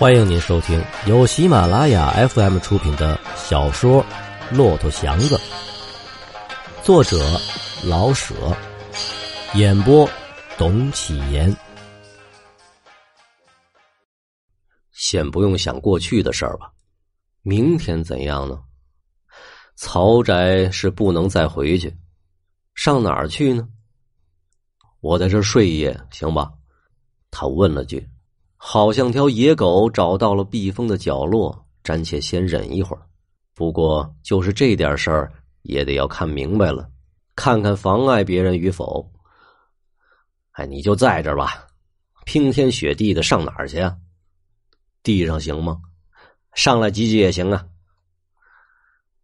欢迎您收听由喜马拉雅 FM 出品的小说《骆驼祥子》，作者老舍，演播董启言。先不用想过去的事儿吧，明天怎样呢？曹宅是不能再回去，上哪儿去呢？我在这睡一夜，行吧？他问了句。好像条野狗找到了避风的角落，暂且先忍一会儿。不过就是这点事儿，也得要看明白了，看看妨碍别人与否。哎，你就在这儿吧，冰天雪地的上哪儿去啊？地上行吗？上来挤挤也行啊。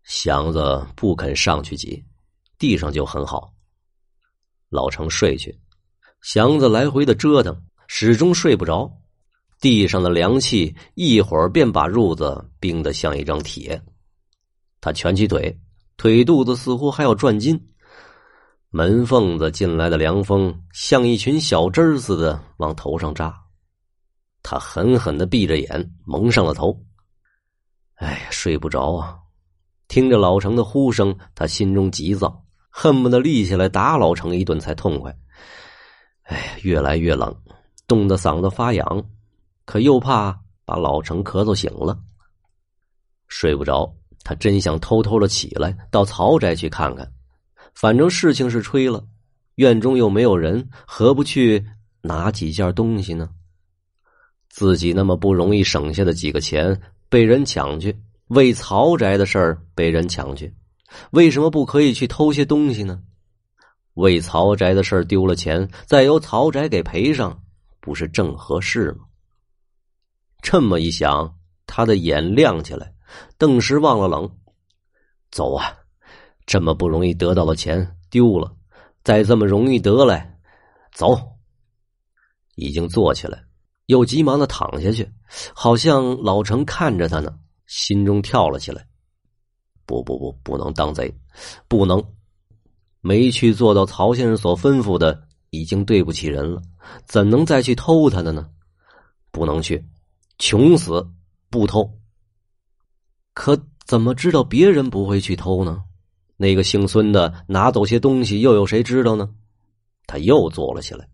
祥子不肯上去挤，地上就很好。老程睡去，祥子来回的折腾，始终睡不着。地上的凉气一会儿便把褥子冰得像一张铁。他蜷起腿，腿肚子似乎还要转筋。门缝子进来的凉风像一群小针似的往头上扎。他狠狠的闭着眼，蒙上了头。哎呀，睡不着啊！听着老程的呼声，他心中急躁，恨不得立起来打老程一顿才痛快。哎，越来越冷，冻得嗓子发痒。可又怕把老程咳嗽醒了，睡不着。他真想偷偷的起来到曹宅去看看，反正事情是吹了，院中又没有人，何不去拿几件东西呢？自己那么不容易省下的几个钱被人抢去，为曹宅的事儿被人抢去，为什么不可以去偷些东西呢？为曹宅的事儿丢了钱，再由曹宅给赔上，不是正合适吗？这么一想，他的眼亮起来，顿时忘了冷。走啊！这么不容易得到的钱丢了，再这么容易得来，走。已经坐起来，又急忙的躺下去，好像老程看着他呢，心中跳了起来。不不不，不能当贼，不能！没去做到曹先生所吩咐的，已经对不起人了，怎能再去偷他的呢？不能去。穷死不偷，可怎么知道别人不会去偷呢？那个姓孙的拿走些东西，又有谁知道呢？他又坐了起来。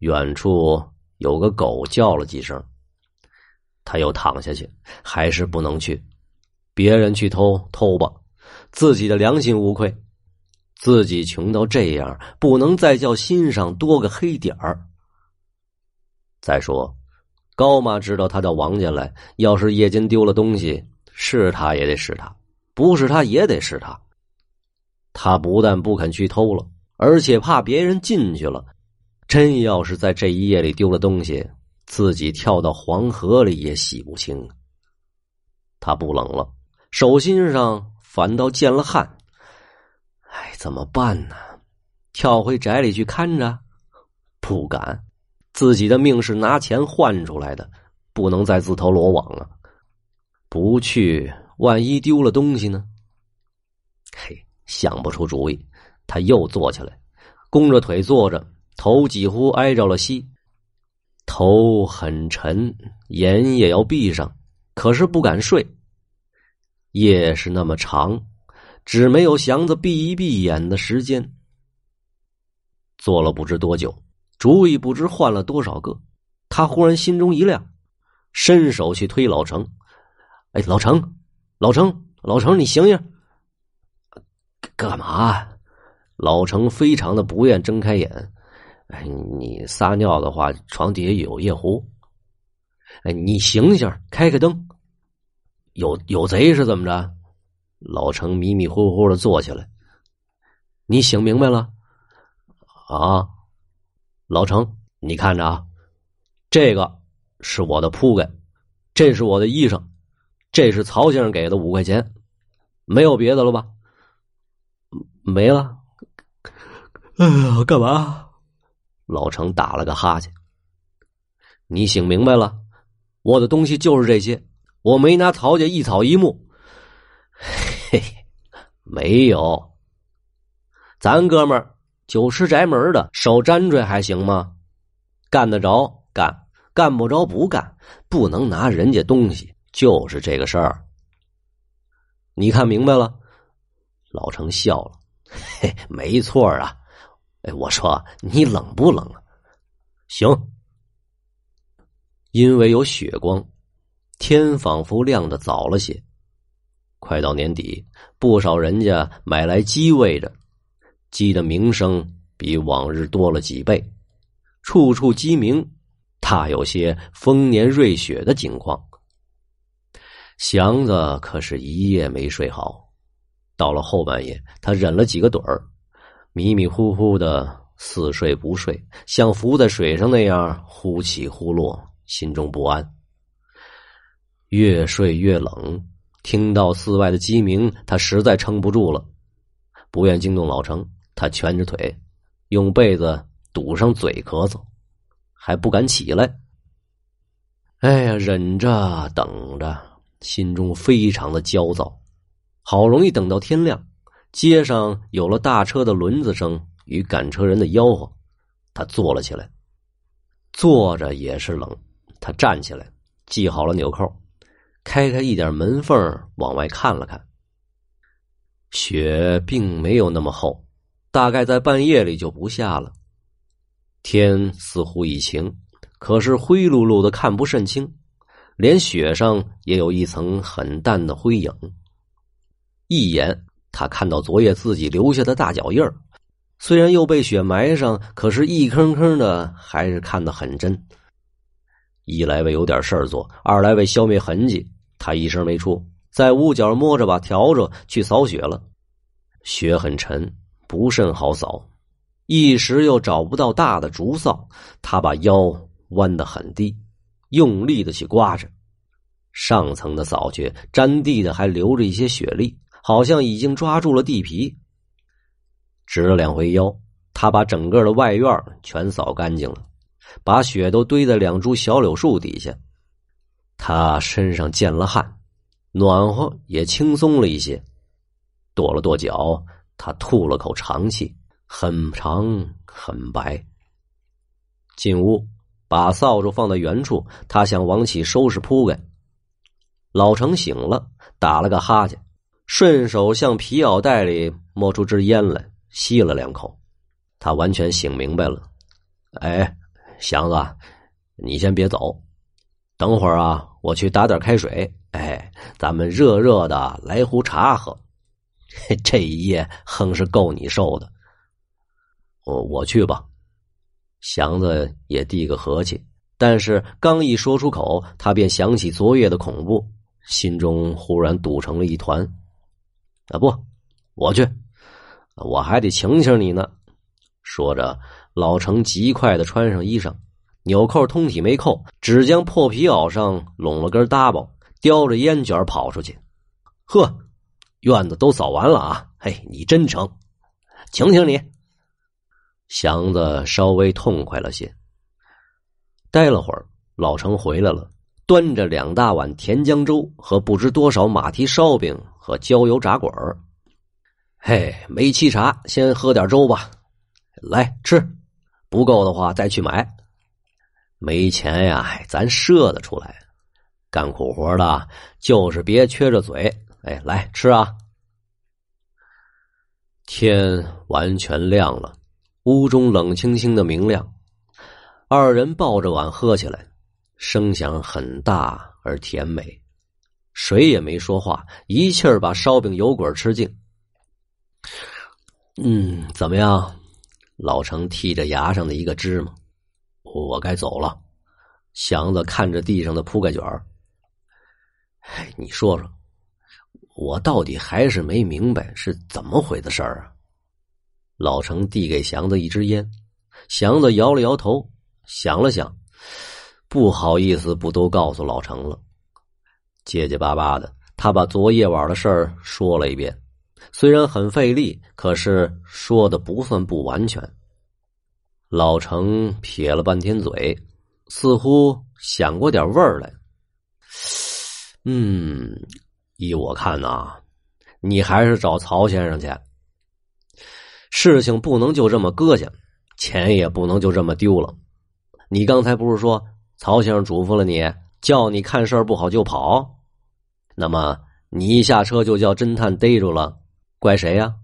远处有个狗叫了几声，他又躺下去，还是不能去。别人去偷偷吧，自己的良心无愧。自己穷到这样，不能再叫心上多个黑点儿。再说。高妈知道他到王家来，要是夜间丢了东西，是他也得是他，不是他也得是他。他不但不肯去偷了，而且怕别人进去了，真要是在这一夜里丢了东西，自己跳到黄河里也洗不清。他不冷了，手心上反倒见了汗。哎，怎么办呢？跳回宅里去看着？不敢。自己的命是拿钱换出来的，不能再自投罗网了。不去，万一丢了东西呢？嘿，想不出主意。他又坐起来，弓着腿坐着，头几乎挨着了膝，头很沉，眼也要闭上，可是不敢睡。夜是那么长，只没有祥子闭一闭眼的时间。坐了不知多久。主意不知换了多少个，他忽然心中一亮，伸手去推老程。哎，老程，老程，老程，你醒醒！干嘛？老程非常的不愿睁开眼。哎，你撒尿的话，床底下有夜壶。哎，你醒醒，开开灯。有有贼是怎么着？老程迷迷糊糊的坐起来。你醒明白了？啊？老程，你看着啊，这个是我的铺盖，这是我的衣裳，这是曹先生给的五块钱，没有别的了吧？没了。哎呀，干嘛？老程打了个哈欠。你醒明白了，我的东西就是这些，我没拿曹家一草一木。嘿嘿，没有，咱哥们儿。九十宅门的守粘着还行吗？干得着干，干不着不干，不能拿人家东西，就是这个事儿。你看明白了？老程笑了，嘿，没错啊。哎，我说你冷不冷啊？行，因为有雪光，天仿佛亮的早了些。快到年底，不少人家买来鸡喂着，鸡的鸣声比往日多了几倍，处处鸡鸣，大有些丰年瑞雪的景况。祥子可是一夜没睡好，到了后半夜，他忍了几个盹儿，迷迷糊糊的似睡不睡，像浮在水上那样忽起忽落，心中不安，越睡越冷。听到寺外的鸡鸣，他实在撑不住了，不愿惊动老程。他蜷着腿，用被子堵上嘴咳嗽，还不敢起来。哎呀，忍着等着，心中非常的焦躁。好容易等到天亮，街上有了大车的轮子声与赶车人的吆喝，他坐了起来。坐着也是冷，他站起来，系好了纽扣。开开一点门缝往外看了看，雪并没有那么厚，大概在半夜里就不下了。天似乎已晴，可是灰漉漉的，看不甚清，连雪上也有一层很淡的灰影。一眼，他看到昨夜自己留下的大脚印儿，虽然又被雪埋上，可是一坑坑的，还是看得很真。一来为有点事儿做，二来为消灭痕迹。他一声没出，在屋角摸着把笤帚去扫雪了。雪很沉，不甚好扫。一时又找不到大的竹扫，他把腰弯得很低，用力的去刮着。上层的扫去，沾地的还留着一些雪粒，好像已经抓住了地皮。直了两回腰，他把整个的外院全扫干净了。把雪都堆在两株小柳树底下，他身上见了汗，暖和也轻松了一些。跺了跺脚，他吐了口长气，很长很白。进屋，把扫帚放在原处，他想往起收拾铺盖。老程醒了，打了个哈欠，顺手向皮袄袋里摸出支烟来，吸了两口。他完全醒明白了，哎。祥子，你先别走，等会儿啊，我去打点开水。哎，咱们热热的来壶茶喝。这一夜哼是够你受的。我我去吧。祥子也递个和气，但是刚一说出口，他便想起昨夜的恐怖，心中忽然堵成了一团。啊不，我去，我还得请请你呢。说着。老程极快的穿上衣裳，纽扣通体没扣，只将破皮袄上拢了根搭包，叼着烟卷跑出去。呵，院子都扫完了啊！嘿，你真成，请请你。祥子稍微痛快了些。待了会儿，老程回来了，端着两大碗甜浆粥和不知多少马蹄烧饼和焦油炸滚儿。嘿，没沏茶，先喝点粥吧。来吃。不够的话再去买，没钱呀，咱赊得出来。干苦活的，就是别缺着嘴。哎，来吃啊！天完全亮了，屋中冷清清的明亮。二人抱着碗喝起来，声响很大而甜美。谁也没说话，一气儿把烧饼油滚吃尽。嗯，怎么样？老程剔着牙上的一个芝麻，我该走了。祥子看着地上的铺盖卷儿，哎，你说说，我到底还是没明白是怎么回的事儿啊？老程递给祥子一支烟，祥子摇了摇头，想了想，不好意思，不都告诉老程了。结结巴巴的，他把昨夜晚的事儿说了一遍。虽然很费力，可是说的不算不完全。老程撇了半天嘴，似乎想过点味儿来。嗯，依我看呐，你还是找曹先生去。事情不能就这么搁下，钱也不能就这么丢了。你刚才不是说曹先生嘱咐了你，叫你看事儿不好就跑，那么你一下车就叫侦探逮住了，怪谁呀？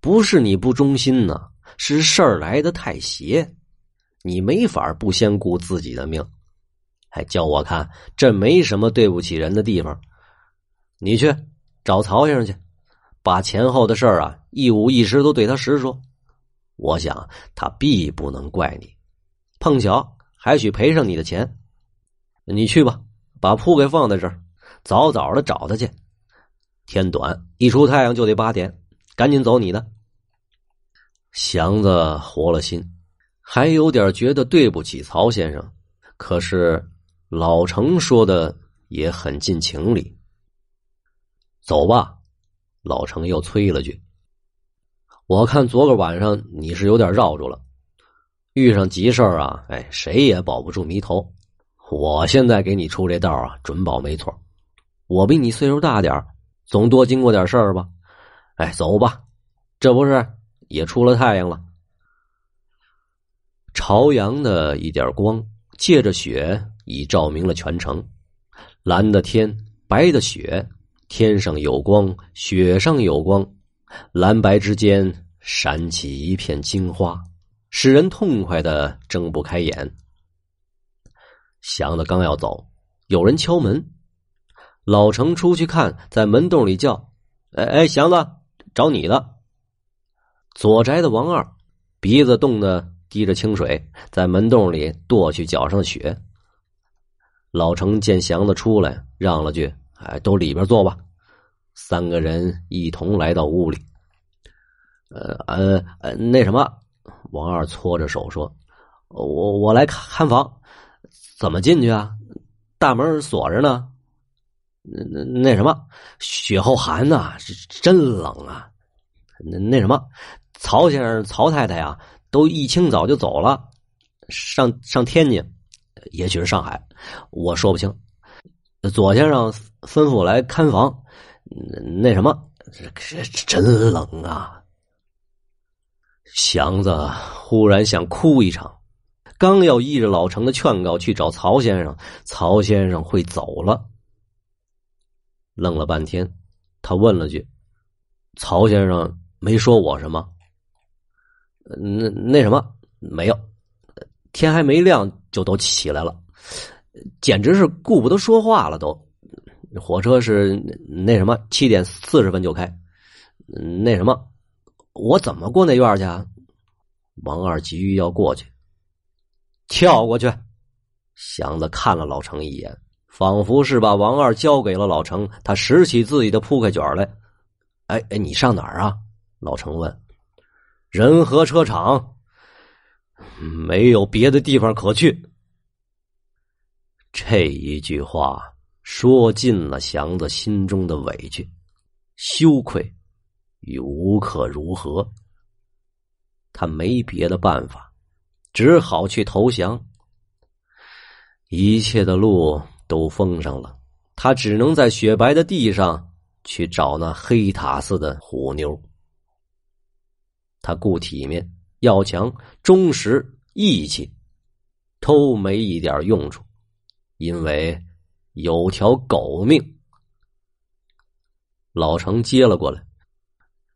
不是你不忠心呢，是事儿来的太邪，你没法不先顾自己的命。还叫我看，这没什么对不起人的地方。你去找曹先生去，把前后的事儿啊一五一十都对他实说。我想他必不能怪你，碰巧还许赔上你的钱。你去吧，把铺给放在这儿，早早的找他去。天短，一出太阳就得八点，赶紧走你的。祥子活了心，还有点觉得对不起曹先生，可是老程说的也很近情理。走吧，老程又催了句。我看昨个晚上你是有点绕住了，遇上急事儿啊，哎，谁也保不住迷头。我现在给你出这道啊，准保没错。我比你岁数大点总多经过点事儿吧。哎，走吧，这不是也出了太阳了？朝阳的一点光，借着雪已照明了全城。蓝的天，白的雪，天上有光，雪上有光。蓝白之间闪起一片金花，使人痛快的睁不开眼。祥子刚要走，有人敲门。老程出去看，在门洞里叫：“哎哎，祥子，找你的。”左宅的王二鼻子冻得滴着清水，在门洞里跺去脚上的雪。老程见祥子出来，让了句：“哎，都里边坐吧。”三个人一同来到屋里。呃呃呃，那什么，王二搓着手说：“我我来看房，怎么进去啊？大门锁着呢。那那那什么，雪后寒呐，真冷啊。那那什么，曹先生、曹太太呀，都一清早就走了，上上天津，也许是上海，我说不清。左先生吩咐来看房。”那什么，这真冷啊！祥子忽然想哭一场，刚要依着老程的劝告去找曹先生，曹先生会走了。愣了半天，他问了句：“曹先生没说我什么？”那那什么没有，天还没亮就都起来了，简直是顾不得说话了都。火车是那什么七点四十分就开，那什么，我怎么过那院去？啊？王二急于要过去，跳过去。祥子看了老程一眼，仿佛是把王二交给了老程。他拾起自己的铺盖卷来，哎哎，你上哪儿啊？老程问。仁和车厂，没有别的地方可去。这一句话。说尽了祥子心中的委屈、羞愧与无可如何。他没别的办法，只好去投降。一切的路都封上了，他只能在雪白的地上去找那黑塔似的虎妞。他顾体面、要强、忠实、义气，都没一点用处，因为。有条狗命，老程接了过来。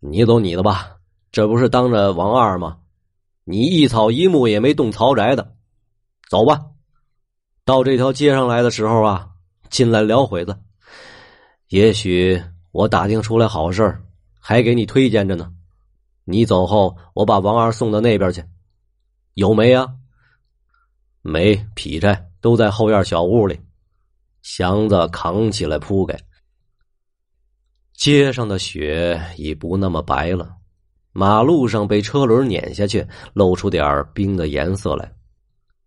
你走你的吧，这不是当着王二吗？你一草一木也没动曹宅的，走吧。到这条街上来的时候啊，进来聊会子，也许我打听出来好事还给你推荐着呢。你走后，我把王二送到那边去。有煤啊？煤、劈柴都在后院小屋里。祥子扛起来铺盖，街上的雪已不那么白了，马路上被车轮碾下去，露出点冰的颜色来。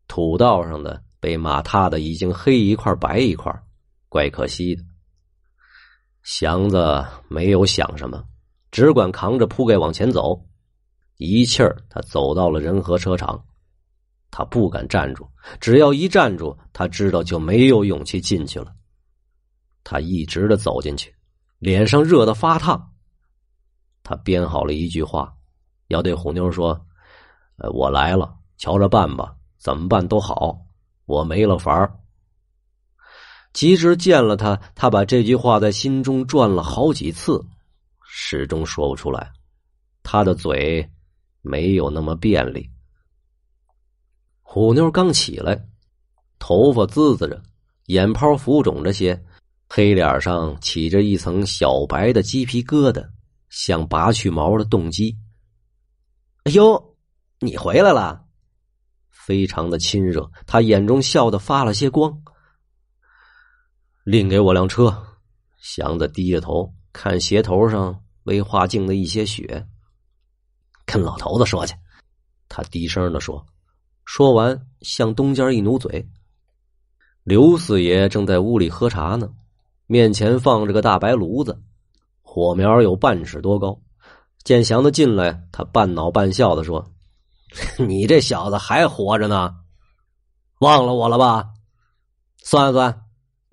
土道上的被马踏的已经黑一块白一块，怪可惜的。祥子没有想什么，只管扛着铺盖往前走，一气儿他走到了仁和车厂。他不敢站住，只要一站住，他知道就没有勇气进去了。他一直的走进去，脸上热的发烫。他编好了一句话，要对虎妞说：“呃，我来了，瞧着办吧，怎么办都好。我没了法儿。及至见了他，他把这句话在心中转了好几次，始终说不出来。他的嘴没有那么便利。虎妞刚起来，头发滋滋着，眼泡浮肿着些，黑脸上起着一层小白的鸡皮疙瘩，像拔去毛的冻鸡。哎呦，你回来了，非常的亲热，他眼中笑得发了些光。另给我辆车，祥子低着头看鞋头上微化净的一些血，跟老头子说去。他低声的说，说完向东间一努嘴。刘四爷正在屋里喝茶呢，面前放着个大白炉子，火苗有半尺多高。见祥子进来，他半恼半笑的说：“你这小子还活着呢，忘了我了吧？算算。”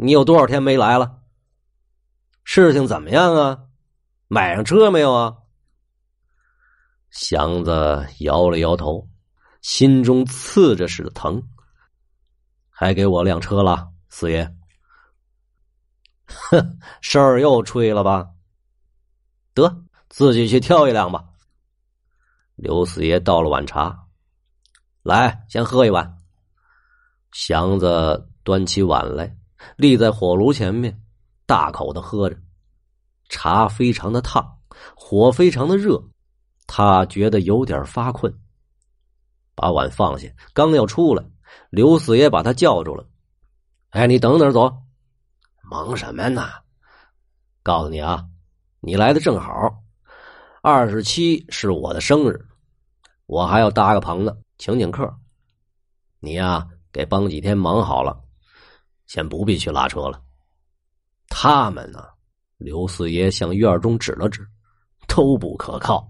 你有多少天没来了？事情怎么样啊？买上车没有啊？祥子摇了摇头，心中刺着似的疼。还给我辆车了，四爷。哼，事儿又吹了吧？得，自己去挑一辆吧。刘四爷倒了碗茶，来，先喝一碗。祥子端起碗来。立在火炉前面，大口的喝着，茶非常的烫，火非常的热，他觉得有点发困，把碗放下，刚要出来，刘四爷把他叫住了：“哎，你等等走，忙什么呢？告诉你啊，你来的正好，二十七是我的生日，我还要搭个棚子，请请客，你呀，给帮几天忙好了。”先不必去拉车了。他们呢？刘四爷向院中指了指，都不可靠。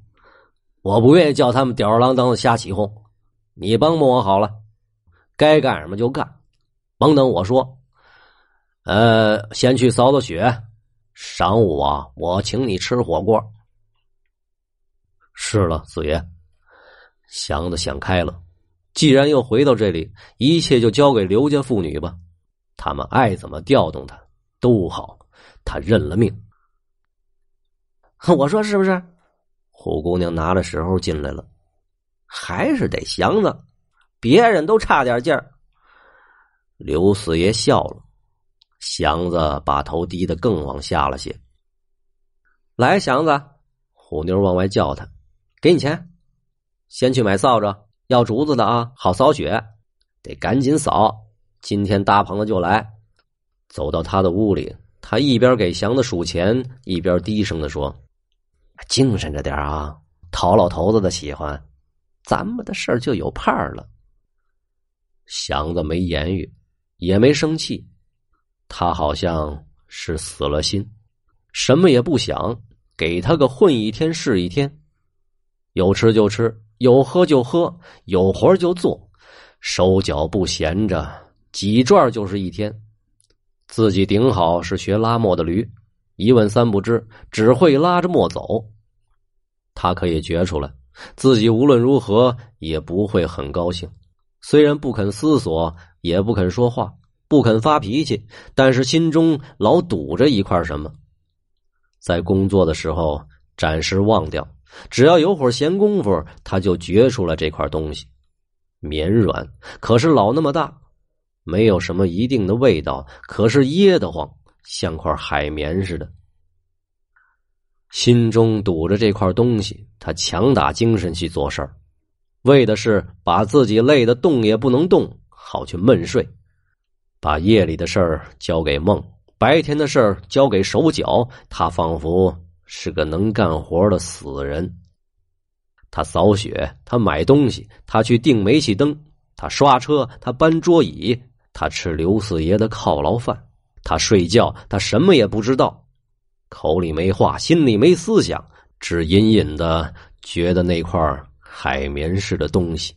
我不愿意叫他们吊儿郎当的瞎起哄。你帮帮我好了，该干什么就干，甭等我说。呃，先去扫扫雪。晌午啊，我请你吃火锅。是了，四爷。祥子想开了，既然又回到这里，一切就交给刘家妇女吧。他们爱怎么调动他都好，他认了命。我说是不是？虎姑娘拿着时候进来了，还是得祥子，别人都差点劲儿。刘四爷笑了，祥子把头低得更往下了些。来，祥子，虎妞往外叫他，给你钱，先去买扫帚，要竹子的啊，好扫雪，得赶紧扫。今天搭棚子就来，走到他的屋里，他一边给祥子数钱，一边低声的说：“精神着点啊，讨老头子的喜欢，咱们的事儿就有盼儿了。”祥子没言语，也没生气，他好像是死了心，什么也不想，给他个混一天是一天，有吃就吃，有喝就喝，有活就做，手脚不闲着。几转就是一天，自己顶好是学拉磨的驴，一问三不知，只会拉着磨走。他可以觉出来，自己无论如何也不会很高兴。虽然不肯思索，也不肯说话，不肯发脾气，但是心中老堵着一块什么。在工作的时候暂时忘掉，只要有会儿闲工夫，他就觉出了这块东西，绵软，可是老那么大。没有什么一定的味道，可是噎得慌，像块海绵似的。心中堵着这块东西，他强打精神去做事儿，为的是把自己累得动也不能动，好去闷睡，把夜里的事儿交给梦，白天的事儿交给手脚。他仿佛是个能干活的死人。他扫雪，他买东西，他去订煤气灯，他刷车，他搬桌椅。他吃刘四爷的犒劳饭，他睡觉，他什么也不知道，口里没话，心里没思想，只隐隐的觉得那块海绵似的东西。